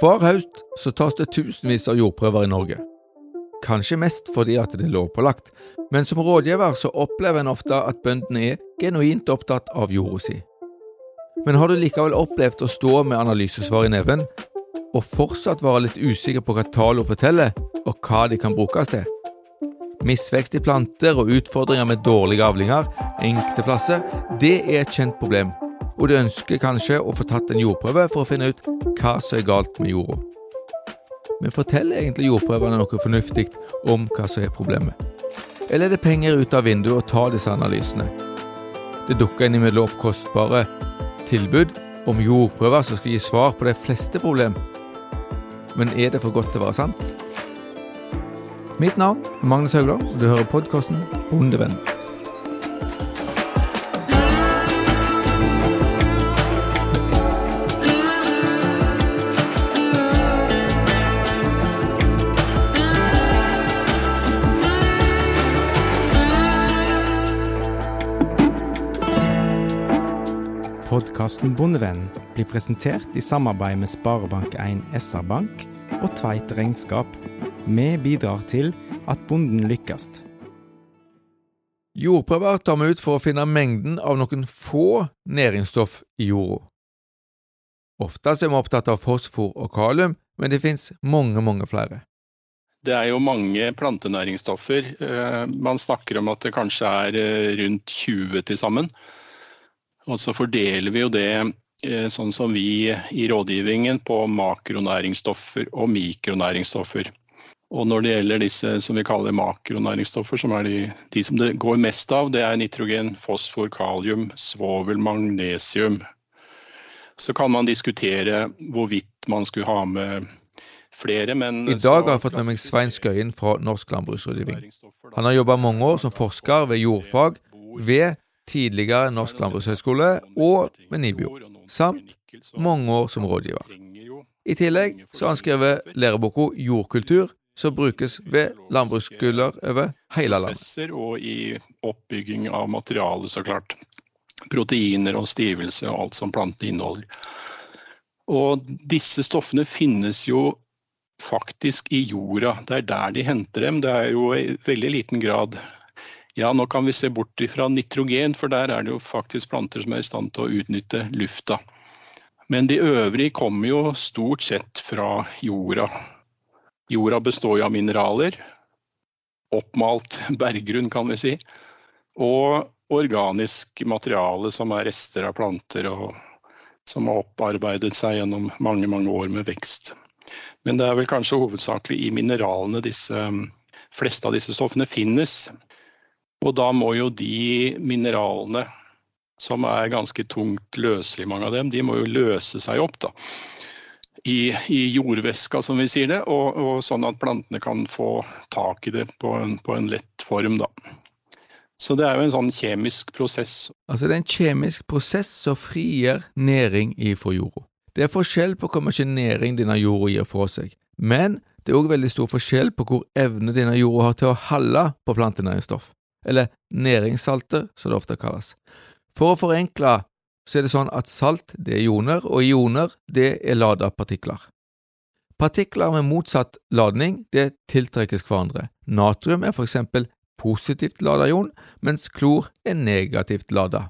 Hver høst så tas det tusenvis av jordprøver i Norge. Kanskje mest fordi at det er lovpålagt, men som rådgiver så opplever en ofte at bøndene er genuint opptatt av jorda si. Men har du likevel opplevd å stå med analysesvar i neven, og fortsatt være litt usikker på hva tallene forteller, og hva de kan brukes til? Misvekst i planter og utfordringer med dårlige avlinger enkelte plasser, det er et kjent problem, og du ønsker kanskje å få tatt en jordprøve for å finne ut hva som er galt med jorda. Men forteller egentlig jordprøvene noe fornuftig om hva som er problemet? Eller er det penger ut av vinduet å ta disse analysene? Det dukker innimellom opp kostbare tilbud om jordprøver som skal gi svar på de fleste problem. Men er det for godt til å være sant? Mitt navn er Magnus Haugland, og du hører podkasten Bondevenn. Podkasten Bondevennen blir presentert i samarbeid med Sparebank1 SR-Bank og Tveit Regnskap. Vi bidrar til at bonden lykkes. Jordprøver tar vi ut for å finne mengden av noen få næringsstoff i jorda. Ofte er vi opptatt av fosfor og kalium, men det finnes mange, mange flere. Det er jo mange plantenæringsstoffer. Eh, man snakker om at det kanskje er eh, rundt 20 til sammen. Og så fordeler vi jo det eh, sånn som vi i rådgivningen på makronæringsstoffer og mikronæringsstoffer. Og når det gjelder disse som vi kaller makronæringsstoffer, som er de, de som det går mest av, det er nitrogen, fosfor, kalium, svovel, magnesium. Så kan man diskutere hvorvidt man skulle ha med flere, men I dag har jeg fått med meg Svein Skøyen fra Norsk landbruksrådgivning. Han har jobba mange år som forsker ved jordfag ved tidligere Norsk landbrukshøgskole og med NIBIO, samt mange år som rådgiver. I tillegg så har han skrevet læreboka Jordkultur, som brukes ved landbruksskoler over hele landet. Og i oppbygging av materialet, så klart. Proteiner og stivelse og alt som plantene inneholder. Og disse stoffene finnes jo faktisk i jorda. Det er der de henter dem. Det er jo i veldig liten grad ja, nå kan vi se bort fra nitrogen, for der er det jo faktisk planter som er i stand til å utnytte lufta. Men de øvrige kommer jo stort sett fra jorda. Jorda består jo av mineraler. Oppmalt berggrunn, kan vi si. Og organisk materiale som er rester av planter, og som har opparbeidet seg gjennom mange, mange år med vekst. Men det er vel kanskje hovedsakelig i mineralene disse fleste av disse stoffene finnes. Og da må jo de mineralene, som er ganske tungt løselige, mange av dem, de må jo løse seg opp da. I, i jordvæska, som vi sier det, og, og, sånn at plantene kan få tak i det på en, på en lett form. da. Så det er jo en sånn kjemisk prosess. Altså det er en kjemisk prosess som frigjør næring ifra jorda. Det er forskjell på hvor mye næring denne jorda gir fra seg, men det er òg veldig stor forskjell på hvor evne denne jorda har til å holde på plantenæringsstoff eller næringssalter, som det ofte kalles. For å forenkle så er det sånn at salt det er ioner, og ioner det er lada partikler. Partikler med motsatt ladning det tiltrekkes hverandre. Natrium er for eksempel positivt lada ion, mens klor er negativt lada.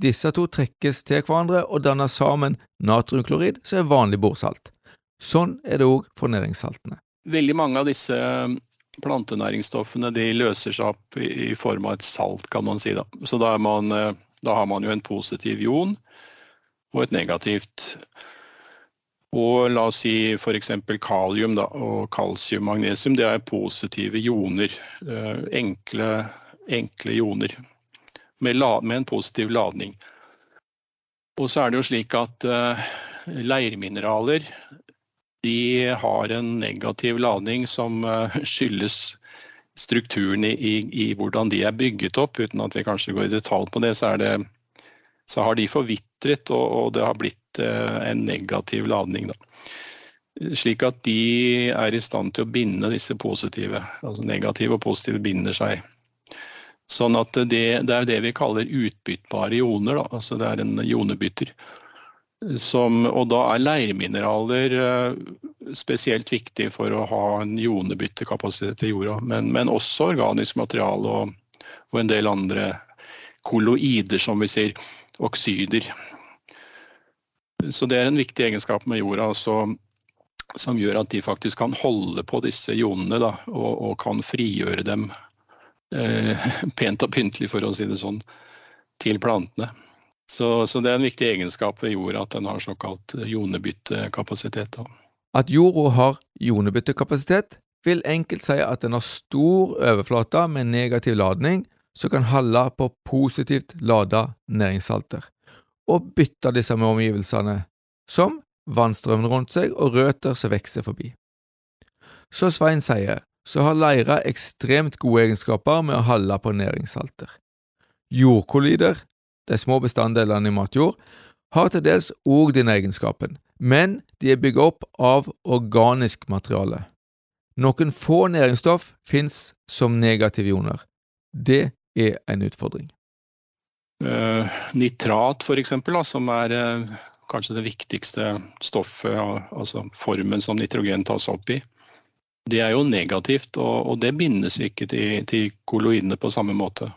Disse to trekkes til hverandre og danner sammen natriumklorid, som er vanlig bordsalt. Sånn er det òg for næringssaltene. Veldig mange av disse plantenæringsstoffene de løser seg opp i form av et salt, kan man si. Da. Så da, man, eh, da har man jo en positiv ion og et negativt. Og la oss si f.eks. kalium da, og kalsium, magnesium, det er positive ioner. Eh, enkle, enkle ioner med, med, en positiv ladning. Og så er det jo slik at uh, leirmineraler de har en negativ ladning som eh, skyldes strukturen i, i, i, hvordan de er bygget opp. Uten at vi kanskje går i detalj på det, så, det, så har de forvitret, og, og, det har blitt eh, en negativ ladning. Da. Slik at de er i stand til å binde disse positive. Altså negative og positive binder seg. Sånn at det, det er det vi kaller utbyttbare ioner. Da. Altså det er en ionebytter. Som, og da er leirmineraler eh, spesielt viktig for å ha en jonebyttekapasitet i jorda. Men, men også organisk materiale og, og, en del andre kolloider, som vi sier. Oksyder. Så det er en viktig egenskap med jorda så, som gjør at de faktisk kan holde på disse jonene da, og, og, kan frigjøre dem eh, pent og pyntelig, for å si det sånn, til plantene. Så, så, det er en viktig egenskap ved jorda at den har såkalt jonebyttekapasitet. At jorda har jonebyttekapasitet, vil enkelt si at den har stor overflate med negativ ladning som kan holde på positivt lada næringssalter, og bytte disse med omgivelsene, som vannstrømmen rundt seg og røtter som vokser forbi. Så Svein sier, så har leira ekstremt gode egenskaper med å holde på næringssalter. Jordkollider de små bestanddelene i matjord, har til dels òg denne egenskapen, men de er bygget opp av organisk materiale. Noen få næringsstoff fins som negative ioner. Det er en utfordring. Uh, nitrat, for eksempel, da, som er uh, kanskje det viktigste stoffet, altså formen som nitrogen tas opp i, det er jo negativt, og, og det bindes ikke til, til kolloidene på samme måte.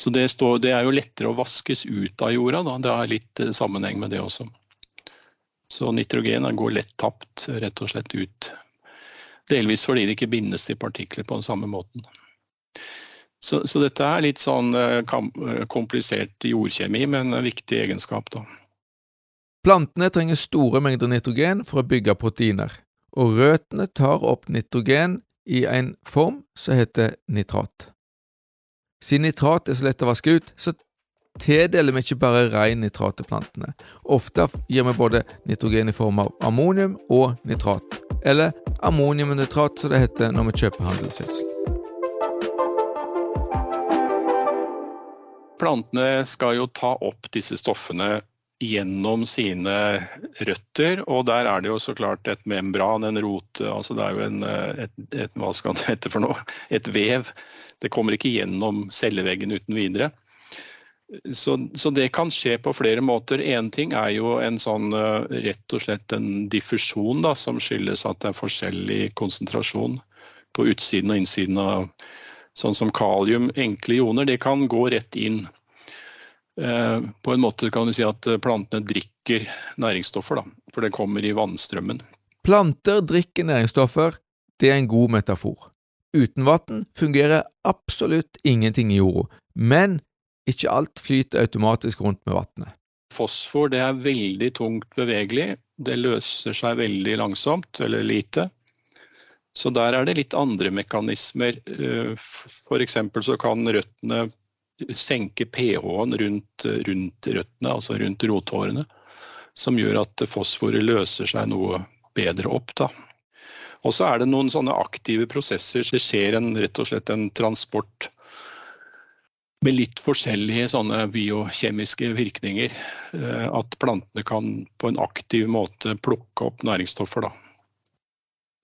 Så det, står, det, er jo lettere å vaskes ut av jorda. Da. Det har litt eh, sammenheng med det også. Så nitrogen går lett tapt, rett og slett ut. Delvis fordi det ikke bindes til partikler på den samme måten. Så, så dette er litt sånn eh, eh, komplisert jordkjemi, men en viktig egenskap, da. Plantene trenger store mengder nitrogen for å bygge proteiner, og røttene tar opp nitrogen i en form som heter nitrat. Siden nitrat er så lett å vaske ut, så tildeler vi ikke bare ren nitrat til plantene. Ofte gir vi både nitrogen i form av ammonium og nitrat, eller ammoniumnitrat som det heter når vi kjøper handelsgjødsel. Plantene skal jo ta opp disse stoffene gjennom sine røtter, og der er det jo så klart et membran, en rote, altså det er jo en, et, et, hva skal det hete for noe, et vev. Det kommer ikke gjennom celleveggen uten videre. Så, så, det kan skje på flere måter. Én ting er jo en sånn rett og slett en diffusjon da, som skyldes at det er forskjellig konsentrasjon på utsiden og innsiden av sånn som kalium, enkle ioner. Det kan gå rett inn Eh, på en måte kan du si at plantene drikker næringsstoffer, da, for det kommer i vannstrømmen. Planter drikker næringsstoffer, det er en god metafor. Uten vann fungerer absolutt ingenting i jorda, men ikke alt flyter automatisk rundt med vannet. Fosfor det er veldig tungt bevegelig, det løser seg veldig langsomt eller lite. Så der er det litt andre mekanismer. Eh, F.eks. så kan røttene senke pH-en rundt, rundt, røttene, altså rundt rothårene, som gjør at fosforet løser seg noe bedre opp. Da. Og så er det noen sånne aktive prosesser. Det skjer en, rett og slett en transport med litt forskjellige sånne biokjemiske virkninger. Eh, at plantene kan på en aktiv måte plukke opp næringsstoffer. Da.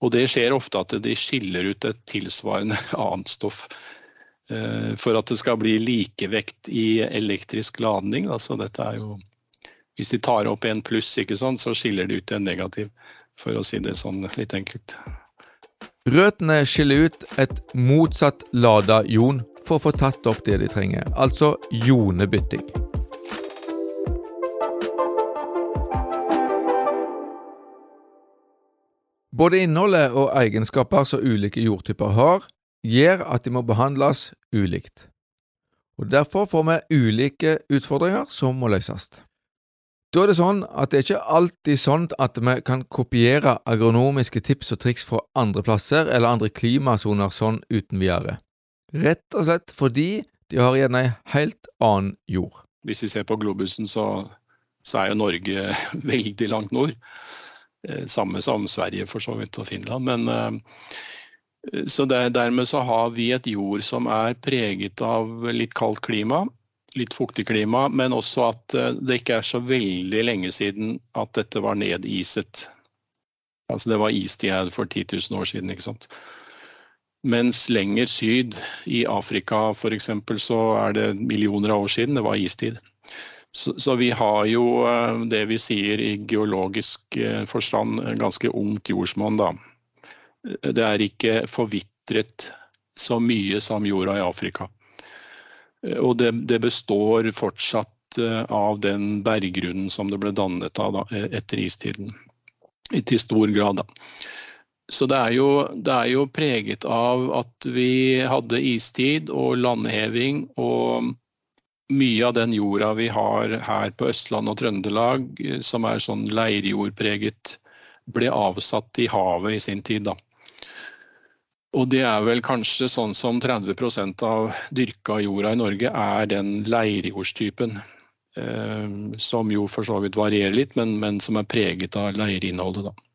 Og det skjer ofte at de skiller ut et tilsvarende annet stoff for at det skal bli likevekt i elektrisk ladning. Altså dette er jo Hvis de tar opp en pluss, sant, så skiller de ut en negativ, for å si det sånn litt enkelt. Røttene skiller ut et motsatt lada jon for å få tatt opp det de trenger, altså jonebytting. Både innholdet og egenskaper som ulike jordtyper har, gjør at de må behandles ulikt. Og Derfor får vi ulike utfordringer som må løses. Da er det sånn at det er ikke alltid sånn at vi kan kopiere agronomiske tips og triks fra andre plasser eller andre klimasoner sånn uten videre. Rett og slett fordi de har gjerne ei helt annen jord. Hvis vi ser på globusen, så, så er jo Norge veldig langt nord. Eh, samme som Sverige for så vidt og Finland. Men uh, så der, dermed så har vi et jord som er preget av litt kaldt klima, litt fuktig klima, men også at eh, det ikke er så veldig lenge siden at dette var nediset. Altså det var istid for 10 000 år siden, ikke sant. Mens lenger syd, i Afrika f.eks., så er det millioner av år siden det var istid. Så, så, vi har jo eh, det vi sier i geologisk eh, forstand ganske ungt jordsmonn, da. Det er ikke forvitret så mye som jorda i Afrika. Og det, det består fortsatt av den berggrunnen som det ble dannet av da, etter istiden. Til stor grad, da. Så det er, jo, det er, jo, preget av at vi hadde istid og landheving, og mye av den jorda vi har her på Østland og Trøndelag, som er sånn leirjordpreget, ble avsatt i havet i sin tid, da. Og det er vel kanskje sånn som 30 av dyrka jorda i Norge er den leirjordstypen. Eh, som jo for så vidt varierer litt, men, men som er preget av leirinnholdet, da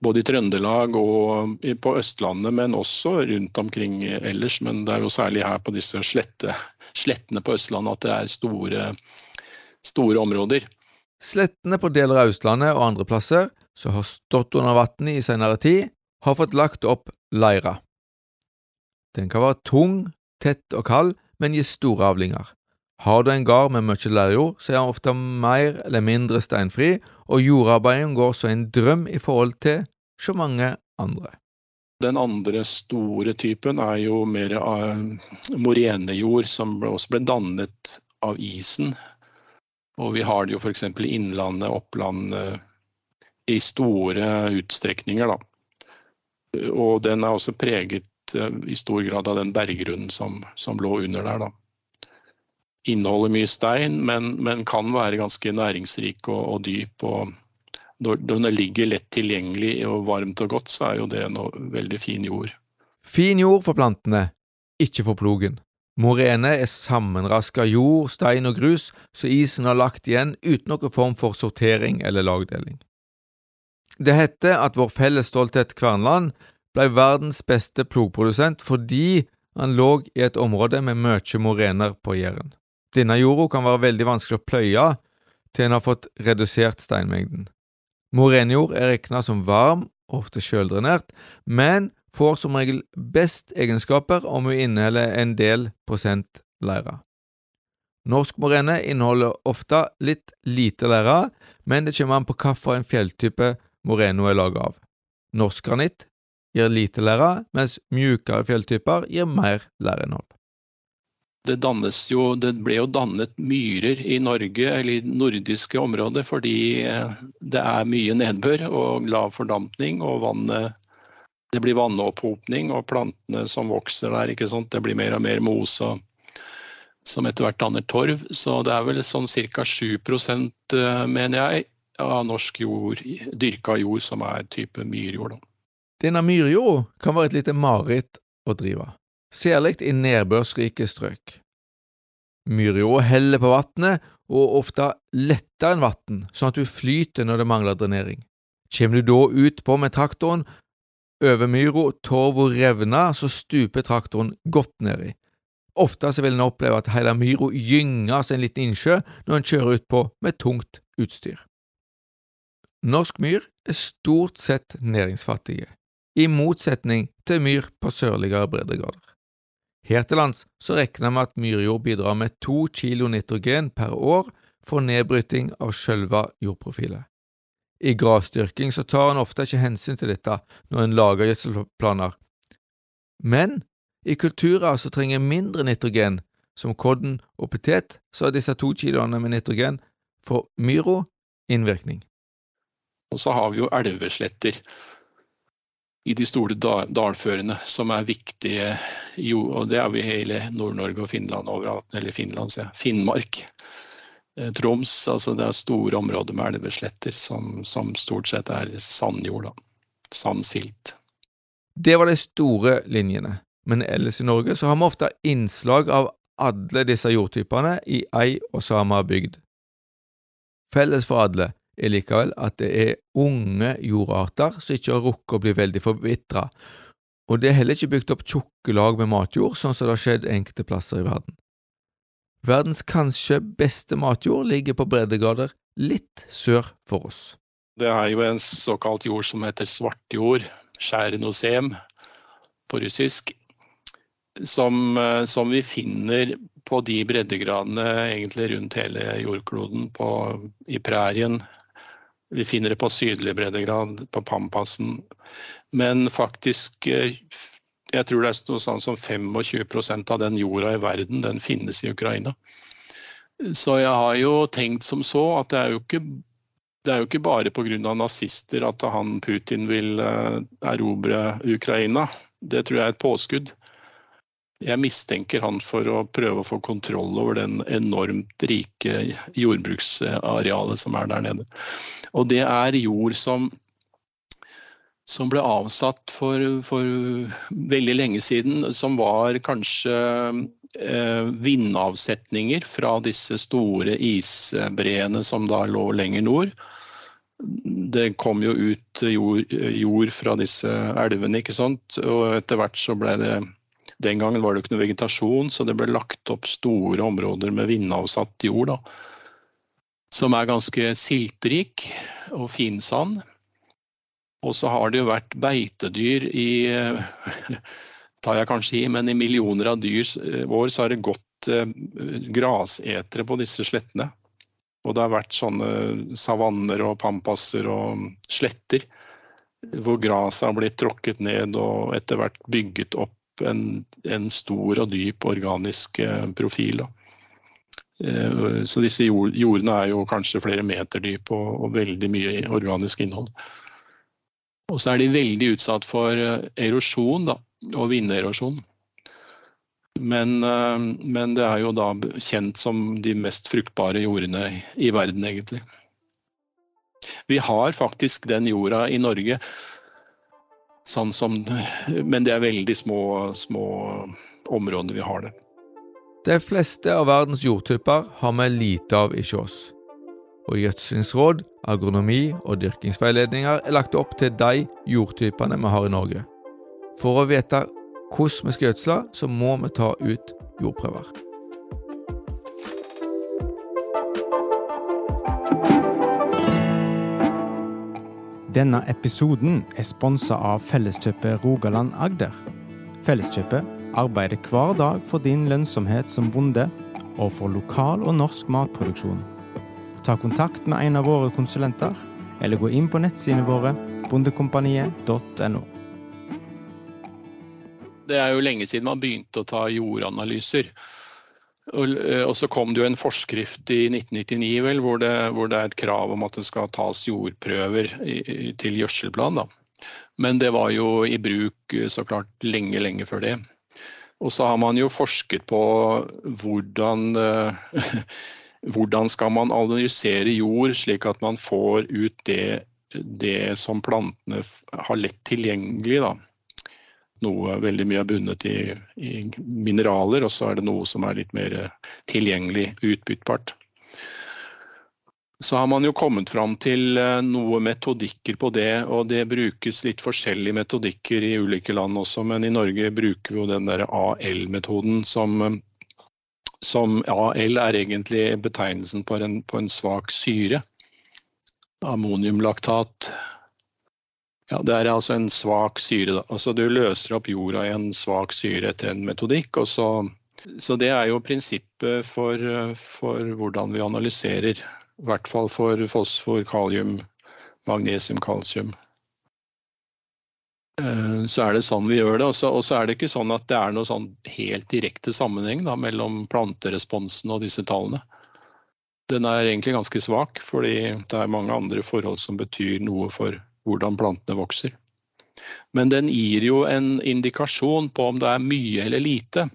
både i Trøndelag og på Østlandet, men også rundt omkring ellers. Men det er jo særlig her på disse slette, slettene på Østlandet at det er store, store områder. Slettene på deler av Østlandet og andre plasser som har stått under vann i senere tid, har fått lagt opp leira. Den kan være tung, tett og kald, men gi store avlinger. Har du en gard med mye leirjord, så er den ofte mer eller mindre steinfri, og jordarbeidet går som en drøm i forhold til så mange andre. Den andre store typen er jo mer uh, morenejord, som også ble dannet av isen. Og vi har det jo f.eks. i Innlandet, Oppland, i store utstrekninger, da. Og den er også preget uh, i stor grad av den berggrunnen som, som lå under der, da inneholder mye stein, men, men kan være ganske næringsrik og, og dyp. og når den ligger lett tilgjengelig og varmt og godt, så er jo det noe veldig fin jord. Fin jord for plantene, ikke for plogen. Morene er sammenraska jord, stein og grus, så isen har lagt igjen uten noen form for sortering eller lagdeling. Det heter at vår felles stolthet Kvernland ble verdens beste plogprodusent fordi han lå i et område med mye morener på Jæren. Denne jorda kan være veldig vanskelig å pløye til en har fått redusert steinmengden. Morenjord er regna som varm, ofte sjøldrenert, men får som regel best egenskaper om hun inneholder en del prosent leire. Norsk morene inneholder ofte litt lite leire, men det kommer an på hvilken fjelltype moreno er laget av. Norsk granitt gir lite lære, mens mjukere fjelltyper gir mer læreinnhold. det, jo, det ble jo dannet myrer i Norge, eller i nordiske områder, fordi eh, det er mye nedbør og lav fordampning. og vannet, Det blir vannopphopning, og plantene som vokser der, ikke sant? det blir mer og mer mose som etter hvert danner torv. Så det er vel sånn ca. 7 eh, mener jeg, av norsk jord, dyrka jord som er type myrjord. Denne myrjorda kan være et lite mareritt å drive særlig i nedbørsrike strøk. Myrjorda heller på vannet, og ofte lettere enn vann, sånn at du flyter når det mangler drenering. Kommer du da utpå med traktoren over myra, og revner, så stuper traktoren godt nedi. Ofte så vil en oppleve at hele myra gynger som en liten innsjø når en kjører utpå med tungt utstyr. Norsk myr er stort sett næringsfattige, i motsetning til myr på sørligere breddegrader. Her til lands så regner vi at myrjord bidrar med to kilo nitrogen per år for nedbryting av sjølve jordprofilet. I grasdyrking så tar en ofte ikke hensyn til dette når en lager gjødselplaner, men i kulturer som trenger mindre nitrogen, som kodden og potet, så har disse to kiloene med nitrogen for myro innvirkning. Og så har vi jo elvesletter i de store dalførene som er viktige. Jo, og det er vi i hele Nord-Norge og Finland overalt. Eller Finland, sier jeg. Finnmark. Eh, Troms. Altså det er store områder med elvesletter som, som, stort sett er sandjord. Sandsilt. Det var de store linjene. Men ellers i Norge så har vi ofte innslag av alle disse jordtypene i ei og samme bygd. Felles for alle er likevel at det er unge jordarter som ikke har rukket å bli veldig forvitra, og det er heller ikke bygd opp tjukke lag med matjord, sånn som det har skjedd enkelte plasser i verden. Verdens kanskje beste matjord ligger på breddegrader litt sør for oss. Det er jo en såkalt jord som heter svartjord, skjærenosem på russisk, som, eh, som vi finner på de breddegradene egentlig rundt hele jordkloden, på, i prærien. Vi finner det på sydlig breddegrad, på Pampasen. Men faktisk eh, jeg tror det er noe sånn som 25% av den jorda i verden, den finnes i Ukraina. Så jeg har jo tenkt som så at det er jo ikke, det er jo ikke bare pga. nazister at han Putin vil eh, erobre Ukraina. Det tror jeg er et påskudd. Jeg mistenker han for å prøve å få kontroll over den enormt rike jordbruksarealet som er der nede. Og det er jord som, som ble avsatt for, for, veldig lenge siden, som var kanskje eh, vindavsetninger fra disse store isbreene som da lå lenger nord. Det kom jo ut jord, jord fra disse elvene, ikke sant. Og etter hvert så ble det den gangen var det ikke noe vegetasjon, så det ble lagt opp store områder med vindavsatt jord. Da, som er ganske siltrik og finsand. Og så har det jo vært beitedyr i tar jeg kanskje i, men i millioner av dyrs år så har det gått eh, grasetere på disse slettene. Og det har vært sånne savanner og pampasser og sletter hvor gresset har blitt tråkket ned og etter hvert bygget opp en, en stor og dyp organisk eh, profil. Da. Eh, så disse jordene er jo kanskje flere meter dype og, og, veldig mye organisk innhold. Og så er de veldig utsatt for eh, erosjon da, og vinderosjon. Men, men, det er jo da kjent som de mest fruktbare jordene i verden, egentlig. Vi har faktisk den jorda i Norge Sånn som, men det er veldig små, små områder vi har det. De fleste av verdens jordtyper har vi lite av i Kjås. Og gjødslingsråd, agronomi og dyrkingsveiledninger er lagt opp til de jordtypene vi har i Norge. For å vite hvordan vi skal gjødsle, så må vi ta ut jordprøver. Denne episoden er sponsa av Felleskjøpet Rogaland Agder. Felleskjøpet arbeider hver dag for din lønnsomhet som bonde, og for lokal og norsk matproduksjon. Ta kontakt med en av våre konsulenter, eller gå inn på nettsidene våre bondekompaniet.no. Det er jo lenge siden man begynte å ta jordanalyser. Eh, og så kom det jo en forskrift i 1999 vel, hvor det, hvor det er et krav om at det skal tas jordprøver i, til gjødselplan. Da. Men det var jo i bruk eh, så klart lenge, lenge før det. Og så har man jo forsket på hvordan, eh, hvordan skal man analysere jord slik at man får ut det, det som plantene har lett tilgjengelig. da noe veldig mye er bundet i, i, mineraler, og så er det noe som er litt mer tilgjengelig utbyttbart. Så har man jo kommet fram til noen noe metodikker på det, og det brukes litt forskjellige metodikker i ulike land også, men i Norge bruker vi jo den der AL-metoden som, som AL er egentlig betegnelsen på en, på en svak syre. Ammoniumlaktat ja, Det er altså en svak syre. Da. Altså, du løser opp jorda i en svak syre etter en metodikk. Så, så, det er jo prinsippet for, for, hvordan vi analyserer. I hvert fall for fosfor, kalium, magnesium, kalsium. Eh, så er det sånn vi gjør det. Og så er det ikke sånn at det er noe sånn helt direkte sammenheng da, mellom planteresponsen og disse tallene. Den er egentlig ganske svak, fordi det er mange andre forhold som betyr noe for hvordan plantene vokser. Men den gir jo en indikasjon på om det er mye eller lite.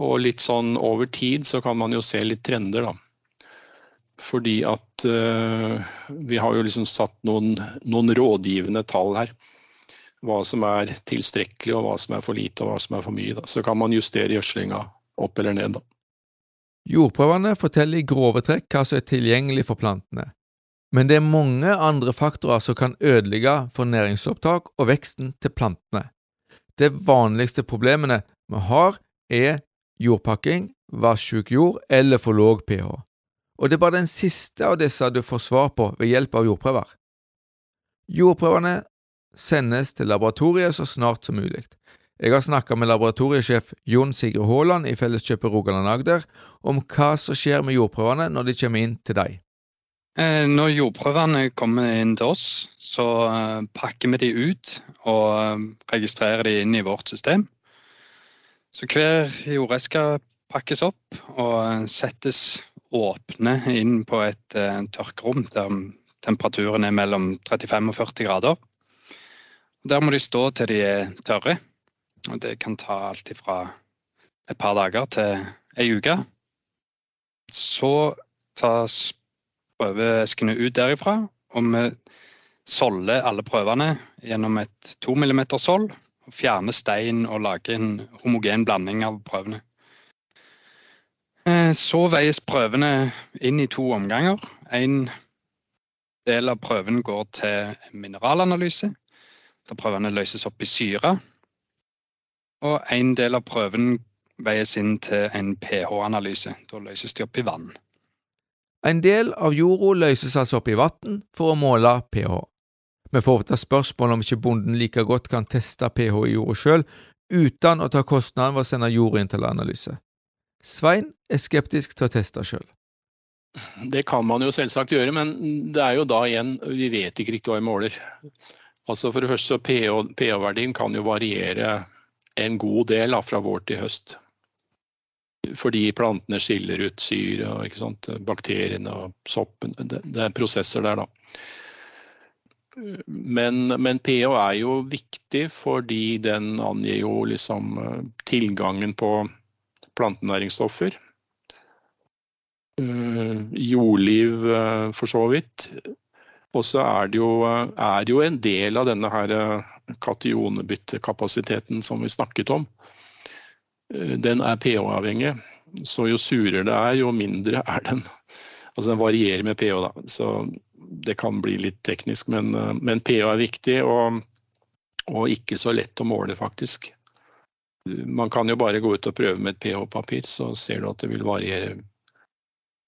Og litt sånn over tid så kan man jo se litt trender, da. Fordi at uh, vi har jo liksom satt noen, noen, rådgivende tall her. Hva som er tilstrekkelig, og hva som er for lite og hva som er for mye. Da. Så kan man justere gjødslinga opp eller ned, da. Jordprøvene forteller i grove trekk hva som er tilgjengelig for plantene, men det er mange andre faktorer som kan ødelegge for næringsopptak og veksten til plantene. De vanligste problemene vi har, er jordpakking, vassjuk jord eller for låg pH. Og det er bare den siste av disse du får svar på ved hjelp av jordprøver. Jordprøvene sendes til laboratoriet så snart som mulig. Jeg har snakka med laboratoriesjef Jon Sigurd Haaland i Felleskjøpet Rogaland Agder om hva som skjer med jordprøvene når de kommer inn til deg. Eh, når jordprøvene kommer inn til oss, så eh, pakker vi de ut og eh, registrerer de inn i vårt system. Så hver jordeske pakkes opp og settes åpne inn på et tørkerom der temperaturen er mellom 35 og 40 grader. Der må de stå til de er tørre. Og det kan ta alt fra et par dager til ei uke. Så tas prøveeskene ut derifra, og vi solder alle prøvene gjennom et 2 mm sold. Fjerner stein og lager en homogen blanding av prøvene. Eh, så veies prøvene inn i to omganger. En del av prøven går til mineralanalyse, der prøvene løses opp i syre. Og en del av prøven veies inn til en pH-analyse. Da løses de opp i vann. En del av jorda løses altså opp i vann for å måle pH. Vi får ofte spørsmål om ikke bonden like godt kan teste pH i jorda sjøl, uten å ta kostnaden ved å sende jorda inn til analyse. Svein er skeptisk til å teste sjøl. Det kan man jo selvsagt gjøre, men det er jo da igjen Vi vet ikke riktig hva vi måler. Altså For det første, så pH-verdien kan jo variere en god del fra vår til høst. Fordi plantene skiller ut syre og bakteriene og soppen. Det, det er prosesser der, da. Men, men, pH er jo viktig fordi den angir jo liksom eh, tilgangen på plantenæringsstoffer. Eh, jordliv, eh, for så vidt. Og så er det, jo, er jo en del av denne kationebyttekapasiteten som vi snakket om. Den er pH-avhengig. Så jo surere det er, jo mindre er den. Altså den varierer med pH, da. Så det kan bli litt teknisk, men, men pH er viktig, og, og, ikke så lett å måle, faktisk. Man kan jo bare gå ut og prøve med et pH-papir, så ser du at det vil variere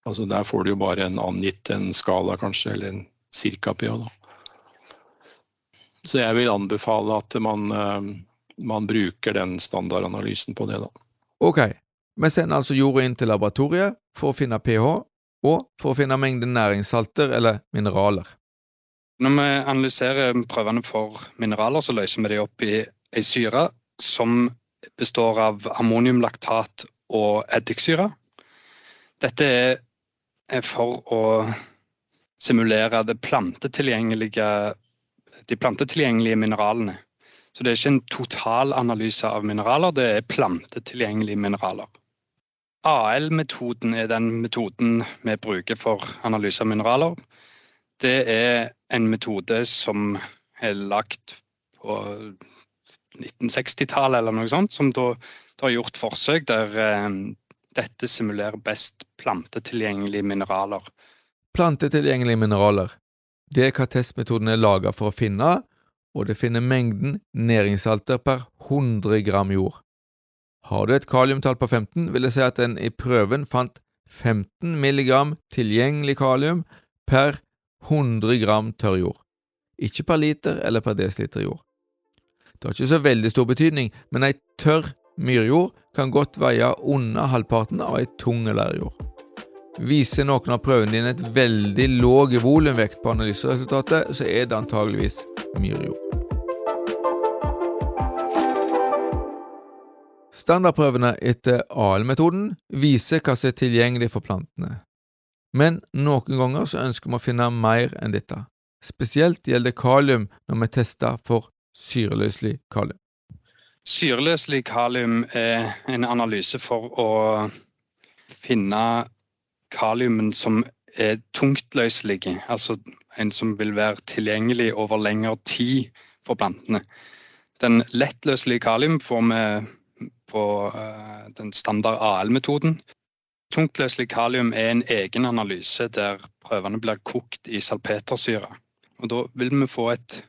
Altså Der får du jo bare en angitt en skala, kanskje, eller en cirka PH. da. Så jeg vil anbefale at man, eh, man bruker den standardanalysen på det, da. Ok, vi sender altså jorda inn til laboratoriet for å finne pH, og for å finne mengden næringssalter eller mineraler. Når vi analyserer prøvene for mineraler, så løser vi de opp i ei syre som består av ammoniumlaktat og eddiksyre. Dette er for å simulere de plantetilgjengelige, de plantetilgjengelige mineralene. Så det er ikke en totalanalyse av mineraler, det er plantetilgjengelige mineraler. AL-metoden er den metoden vi bruker for analyse av mineraler. Det er en metode som er lagt på 1960-tallet eller noe sånt, som da, har gjort forsøk der eh, dette simulerer best plantetilgjengelige mineraler. Plantetilgjengelige mineraler. Det er hva testmetoden er laga for å finne, og det finner mengden næringssalter per 100 gram jord. Har du et kaliumtall på 15, vil det si at en i prøven fant 15 milligram tilgjengelig kalium per 100 gram tørr jord, ikke per liter eller per desiliter jord. Det har ikke så veldig stor betydning, men ei tørr Myrjord kan godt veie under halvparten av ei tung leirjord. Viser noen av prøvene dine et veldig låg volumvekt på analyseresultatet, så er det antageligvis myrjord. Standardprøvene etter AL-metoden viser hva som er tilgjengelig for plantene. Men noen ganger så ønsker vi å finne mer enn dette. Spesielt gjelder kalium når vi tester for syreløselig kalium. Syreløselig kalium er en analyse for å finne kaliumen som er tungtløselig, altså en som vil være tilgjengelig over lengre tid for plantene. Den lettløselige kalium får vi på uh, den standard AL-metoden. Tungtløselig kalium er en egen analyse der prøvene blir kokt i salpetersyre. Og da vil vi få et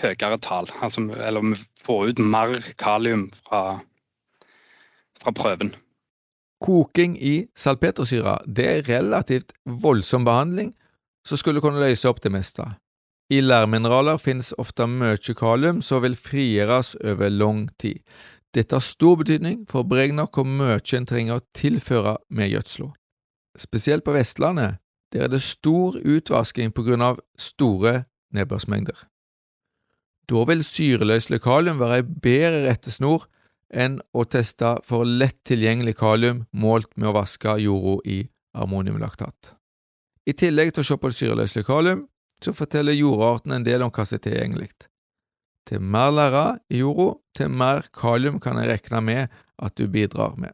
høyere tall, altså, eller vi får ut mer kalium fra, fra prøven. Koking i salpetersyre det er relativt voldsom behandling som skulle kunne løse opp det meste. I lærmineraler finnes ofte mye kalium som vil frigjøres over lang tid. Dette har stor betydning for å beregne hvor mye en trenger å tilføre med gjødsla. Spesielt på Vestlandet, der er det stor utvasking på grunn av store nedbørsmengder. Da vil syreløselig kalium være ei bedre rettesnor enn å teste for lett tilgjengelig kalium målt med å vaske jorda i ammoniumlaktat. I tillegg til å se på det syreløselige kalium, så forteller jordarten en del om hva som er tilgjengelig. Til mer lære i jorda, til mer kalium kan en regne med at du bidrar med.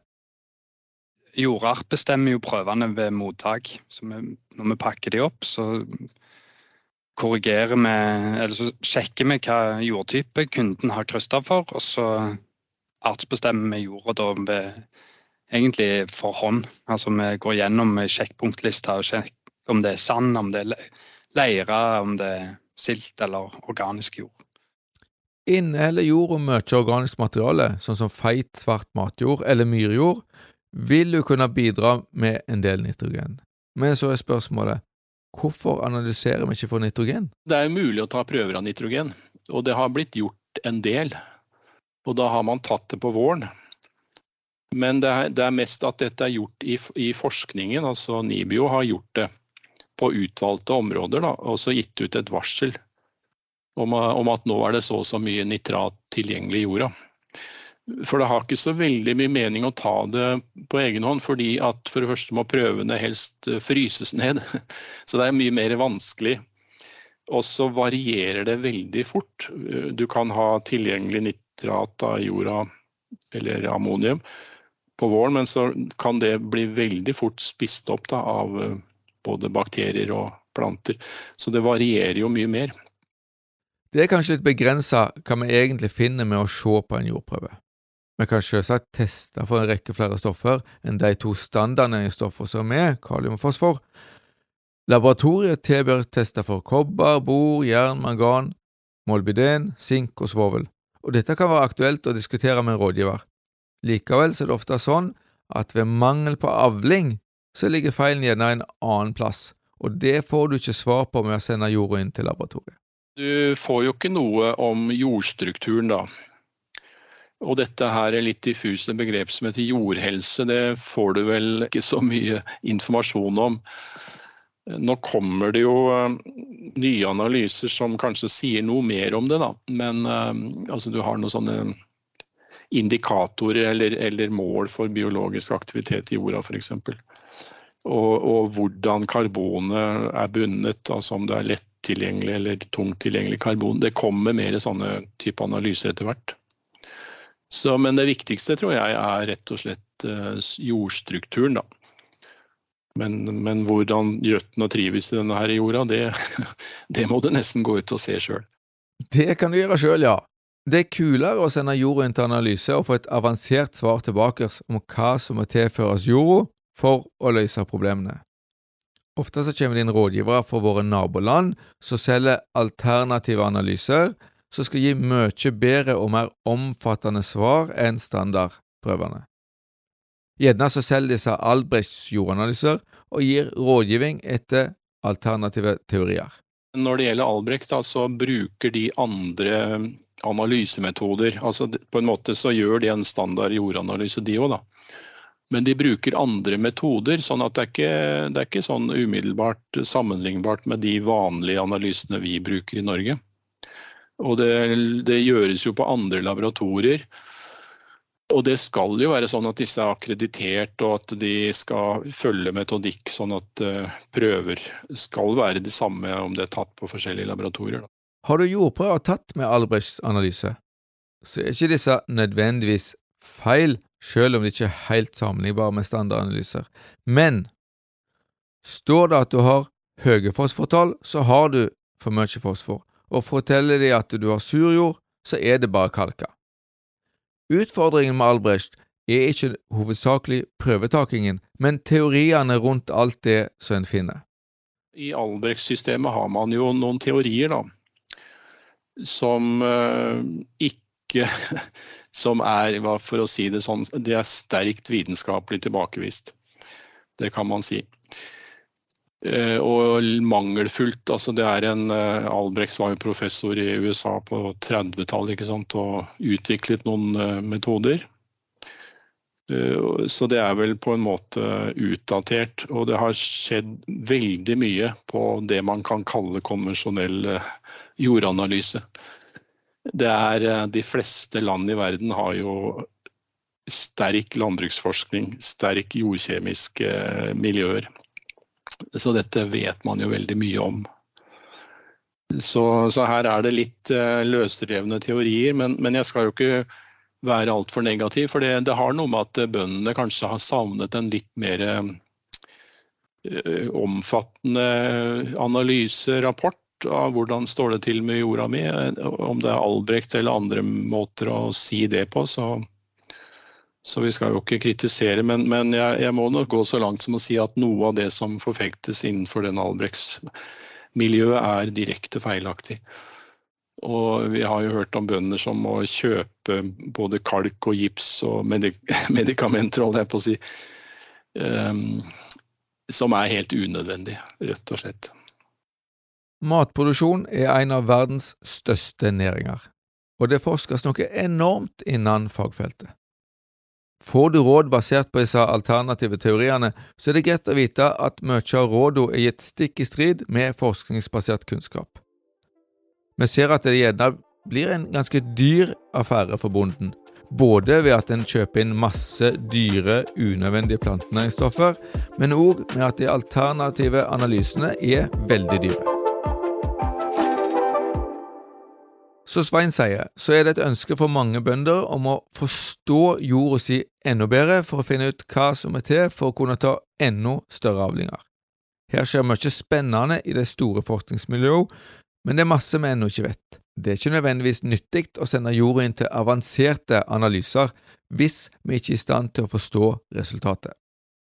Jordart bestemmer jo prøvene ved mottak. Så vi, når vi pakker de opp, så korrigerer vi, eller så sjekker vi hva jordtype kunden har krysset for, og så artsbestemmer vi jorda da ved egentlig for hånd. Altså vi går gjennom sjekkpunktlista og sjekker om det er sand, om det er leire, om det er silt eller organisk jord. Inneholder jorda mye organisk materiale, sånn som feit, svart matjord eller myrjord, vil du kunne bidra med en del nitrogen. Men så er spørsmålet hvorfor analyserer vi ikke for nitrogen? Det er mulig å ta prøver av nitrogen, og det har blitt gjort en del. Og da har man tatt det på våren. Men det er, det er mest at dette er gjort i, i forskningen. altså NIBIO har gjort det på utvalgte områder, da, og så gitt ut et varsel om, om, at nå er det så og så mye nitrat tilgjengelig i jorda. For det har ikke så veldig mye mening å ta det på egen hånd, fordi at for det første må prøvene helst eh, fryses ned. Så det er mye mer vanskelig. Og så varierer det veldig fort. Du kan ha tilgjengelig nitrat av jorda eller ammonium på våren, men så kan det bli veldig fort spist opp da, av eh, både bakterier og planter. Så det varierer jo mye mer. Det er kanskje litt begrensa hva vi egentlig finner med å se på en jordprøve. Vi kan selvsagt teste for en rekke flere stoffer enn de to standardnæringsstoffene som er kalium og fosfor. Laboratoriet tilbyr tester for kobber, bor, jern, mangan, molybden, sink og svovel, og dette kan være aktuelt å diskutere med en rådgiver. Likevel er det ofte sånn at ved mangel på avling så ligger feilen gjerne en annen plass, og det får du ikke svar på med å sende jorda inn til laboratoriet. Du får jo ikke noe om jordstrukturen, da. Og dette her er litt diffuse begrep som heter jordhelse, det får du vel ikke så mye informasjon om. Nå kommer det jo eh, nye analyser som kanskje sier noe mer om det, da. Men uh, altså, du har noen sånne indikatorer eller, eller mål for biologisk aktivitet i jorda, f.eks og, og hvordan karbonet er bundet, altså om det er lett tilgjengelig eller tungt tilgjengelig karbon. Det kommer mer sånne type analyser etter hvert. Så, men det viktigste tror jeg er rett og slett uh, jordstrukturen, da. Men, men, hvordan røttene trives i denne her jorda, det, det må du nesten gå ut og se sjøl. Det kan du gjøre sjøl, ja. Det er kulere å sende jorda inn til analyse og få et avansert svar tilbake om hva som må tilføres jorda for å løse problemene. Ofte så kommer det inn rådgivere fra våre naboland som selger alternative analyser som skal gi mye bedre og mer omfattende svar enn standardprøvene. Gjerne så selger disse Albrechts jordanalyser og gir rådgivning etter alternative teorier. Når det gjelder Albrecht, da, så bruker de andre analysemetoder. Altså, på en måte så gjør de en standard jordanalyse, de òg, da. Men de bruker andre metoder, sånn at det er ikke det er ikke sånn umiddelbart sammenlignbart med de vanlige analysene vi bruker i Norge. Og det, det gjøres jo på andre laboratorier. Og det skal jo være sånn at disse er akkreditert, og at de skal følge metodikk sånn at uh, prøver skal være de samme om det er tatt på forskjellige laboratorier. Har du jordprøver tatt med Albrechts analyse, så er ikke disse nødvendigvis feil, selv om de ikke er helt sammenlignbare med standardanalyser. Men står det at du har høye fosfortall, så har du for mye fosfor, og forteller de at du har surjord, så er det bare kalka. Utfordringen med Albrecht er ikke hovedsakelig prøvetakingen, men teoriene rundt alt det som en finner. I Albrecht-systemet har man jo noen teorier, da, som uh, ikke som er, for å si det sånn, det er sterkt vitenskapelig tilbakevist. Det kan man si. Eh, og mangelfullt. altså det er en uh, Albrecht var jo professor i USA på 30-tallet og utviklet noen uh, metoder. Så det er vel på en måte utdatert. Og det har skjedd veldig mye på det man kan kalle konvensjonell jordanalyse. Det er De fleste land i verden har jo sterk landbruksforskning, sterk jordkjemiske miljøer. Så dette vet man jo veldig mye om. Så, så her er det litt uh, løsrevne teorier, men, men, jeg skal jo ikke være altfor negativ. For det, det, har noe med at bøndene kanskje har savnet en litt mer uh, omfattende analyserapport av hvordan står det til med jorda mi. Om det er Albrecht eller andre måter å si det på, så så vi skal jo ikke kritisere, men, men jeg, jeg, må nok gå så langt som å si at noe av det som forfektes innenfor den Albrechts-miljøet, er direkte feilaktig. Og vi har jo hørt om bønder som må kjøpe både kalk og gips og medik medikamenter, holdt jeg på å si, um, som er helt unødvendig, rett og slett. Matproduksjon er en av verdens største næringer, og det forskes noe enormt innen fagfeltet. Får du råd basert på disse alternative teoriene, så er det greit å vite at mye av rådene er gitt stikk i strid med forskningsbasert kunnskap. Vi ser at det gjerne blir en ganske dyr affære for bonden, både ved at en kjøper inn masse dyre, unødvendige plantenæringsstoffer, men òg med at de alternative analysene er veldig dyre. Som Svein sier, så er det et ønske for mange bønder om å forstå jorda si enda bedre for å finne ut hva som er til for å kunne ta enda større avlinger. Her skjer mye spennende i det store forskningsmiljøet, men det er masse vi ennå ikke vet. Det er ikke nødvendigvis nyttig å sende jorda inn til avanserte analyser hvis vi ikke er i stand til å forstå resultatet.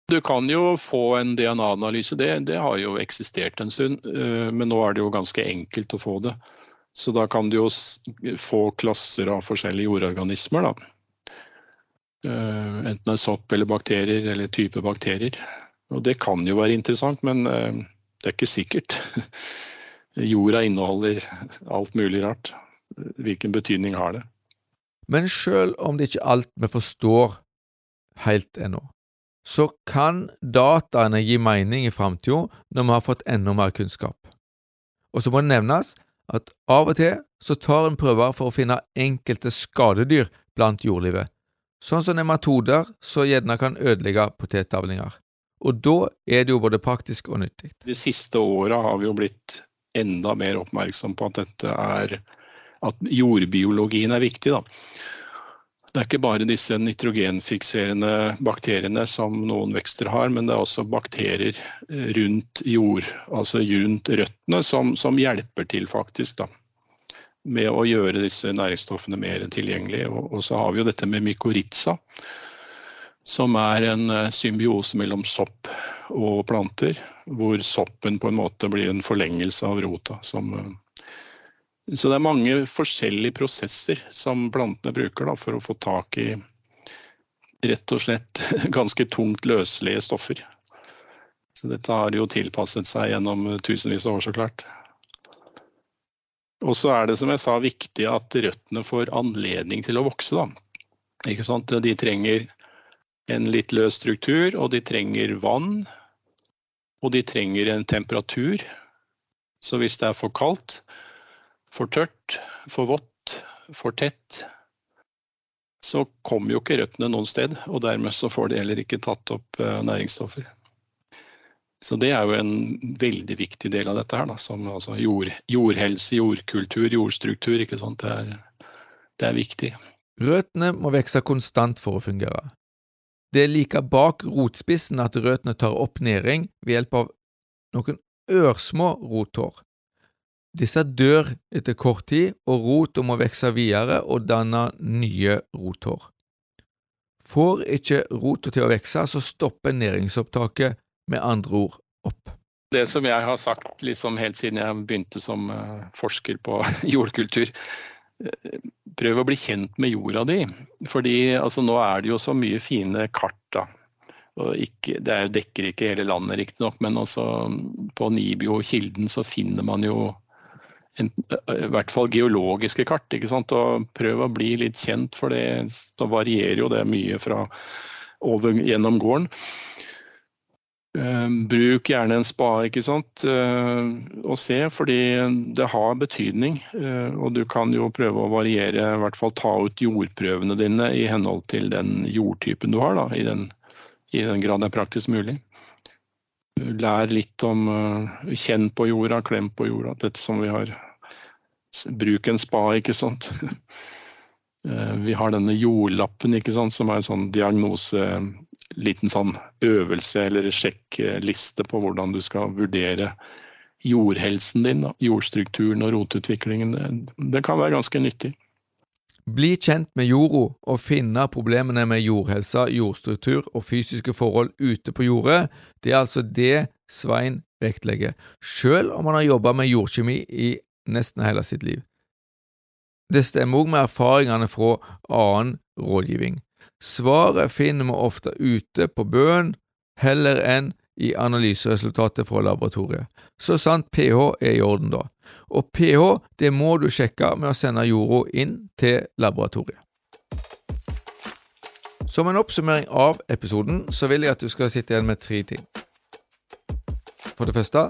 Du kan jo få en DNA-analyse, det, det, har jo eksistert en stund, eh, men nå er det jo ganske enkelt å få det. Så da kan du jo få klasser av forskjellige jordorganismer. Da. Eh, enten det er sopp eller bakterier eller type bakterier. Og det kan jo være interessant, men eh, det er ikke sikkert. Jorda inneholder alt mulig rart. Hvilken betydning har det? Men sjøl om det ikke er alt vi forstår helt ennå, så kan dataene gi mening i framtida når vi har fått enda mer kunnskap. Og så må det nevnes at av og til så tar en prøver for å finne enkelte skadedyr blant jordlivet, sånn som nematoder som gjerne kan ødelegge potetavlinger. Og da er det jo både praktisk og nyttig. De siste åra har vi jo blitt enda mer oppmerksom på at dette er at jordbiologien er viktig. da. Det er ikke bare disse nitrogenfikserende bakteriene som noen vekster har, men det er også bakterier eh, rundt jord, altså rundt røttene, som, som hjelper til faktisk da, med å gjøre disse næringsstoffene mer tilgjengelige. Og, og, så har vi jo dette med mykorrhiza, som er en eh, symbiose mellom sopp og planter, hvor soppen på en måte blir en forlengelse av rota. som eh, så det er mange forskjellige prosesser som plantene bruker da, for å få tak i rett og slett ganske tungt løselige stoffer. Så dette har jo tilpasset seg gjennom tusenvis av år, så klart. Og så er det som jeg sa viktig at røttene får anledning til å vokse. Da. Ikke sant? De trenger en litt løs struktur, og de trenger vann. Og de trenger en temperatur. Så hvis det er for kaldt, for tørt, for vått, for tett, så kommer jo ikke røttene noen sted. Og dermed så får de heller ikke tatt opp eh, næringsstoffer. Så det er jo en veldig viktig del av dette her, da, som altså jord, jordhelse, jordkultur, jordstruktur. ikke sant? Det er, det er viktig. Røttene må vokse konstant for å fungere. Det er like bak rotspissen at røttene tar opp næring ved hjelp av noen ørsmå rothår. Disse dør etter kort tid, og rota må vokse videre og danne nye rothår. Får ikke rota til å vokse, så stopper næringsopptaket med andre ord opp. Det som jeg har sagt liksom helt siden jeg begynte som eh, forsker på jordkultur, eh, prøv å bli kjent med jorda di. Fordi altså, nå er det jo så mye fine kart. da. ikke, det dekker ikke hele landet, riktignok, men altså, på Nibio-kilden så finner man jo i hvert fall geologiske kart. ikke sant? Og prøv å bli litt kjent, for det så varierer jo det mye fra over gjennom gården. Uh, bruk gjerne en spade ikke sant? Uh, og se, fordi det har betydning. Uh, og du kan jo prøve å variere, i hvert fall ta ut jordprøvene dine i henhold til den jordtypen du har, da, i, den, i den grad det er praktisk mulig. Lær litt om Kjenn på jorda, klem på jorda. Dette som vi har Bruk en spa, ikke sant. Vi har denne jordlappen, ikke sant, som er en sånn diagnose liten sånn øvelse eller sjekkliste på hvordan du skal vurdere jordhelsen din, jordstrukturen og rotutviklingen. Det, det kan være ganske nyttig. Bli kjent med jorda og finne problemene med jordhelsa, jordstruktur og fysiske forhold ute på jordet. Det er altså det Svein vektlegger, selv om han har jobba med jordkjemi i nesten hele sitt liv. Det stemmer òg med erfaringene fra annen rådgivning. Svaret finner vi ofte ute på bøen, heller enn i analyseresultatet fra laboratoriet. Så sant pH er i orden, da. Og pH det må du sjekke med å sende jorda inn til laboratoriet. Som en oppsummering av episoden så vil jeg at du skal sitte igjen med tre ting. For det første,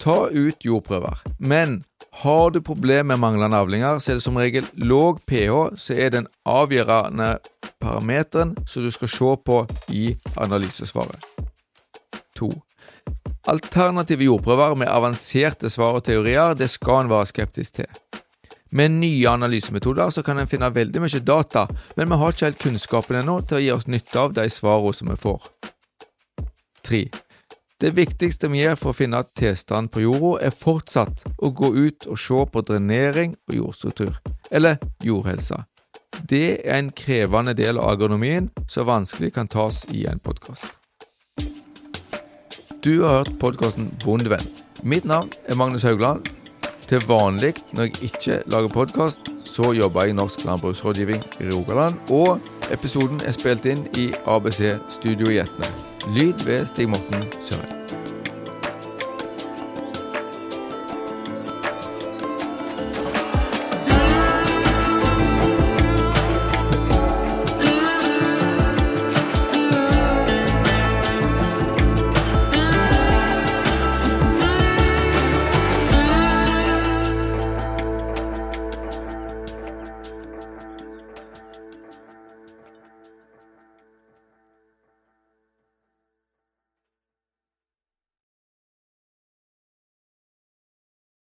ta ut jordprøver, men har du problemer med manglende avlinger, så er det som regel låg pH som er den avgjørende parameteren som du skal se på i analysesvaret. 2. Alternative jordprøver med avanserte svar og teorier det skal en være skeptisk til. Med nye analysemetoder så kan en finne veldig mye data, men vi har ikke helt kunnskapen ennå til å gi oss nytte av de svarene som vi får. 3. Det viktigste vi gjør for å finne tilstanden på jorda, er fortsatt å gå ut og se på drenering og jordstruktur, eller jordhelse. Det er en krevende del av agronomien som vanskelig kan tas i en podkast. Du har hørt podkasten Bondevenn. Mitt navn er Magnus Haugland. Til vanlig når jeg ikke lager podkast, så jobber jeg i Norsk landbruksrådgivning i Rogaland, og episoden er spilt inn i ABC Studio i Etne. Lyd ved Stig Morten Søren.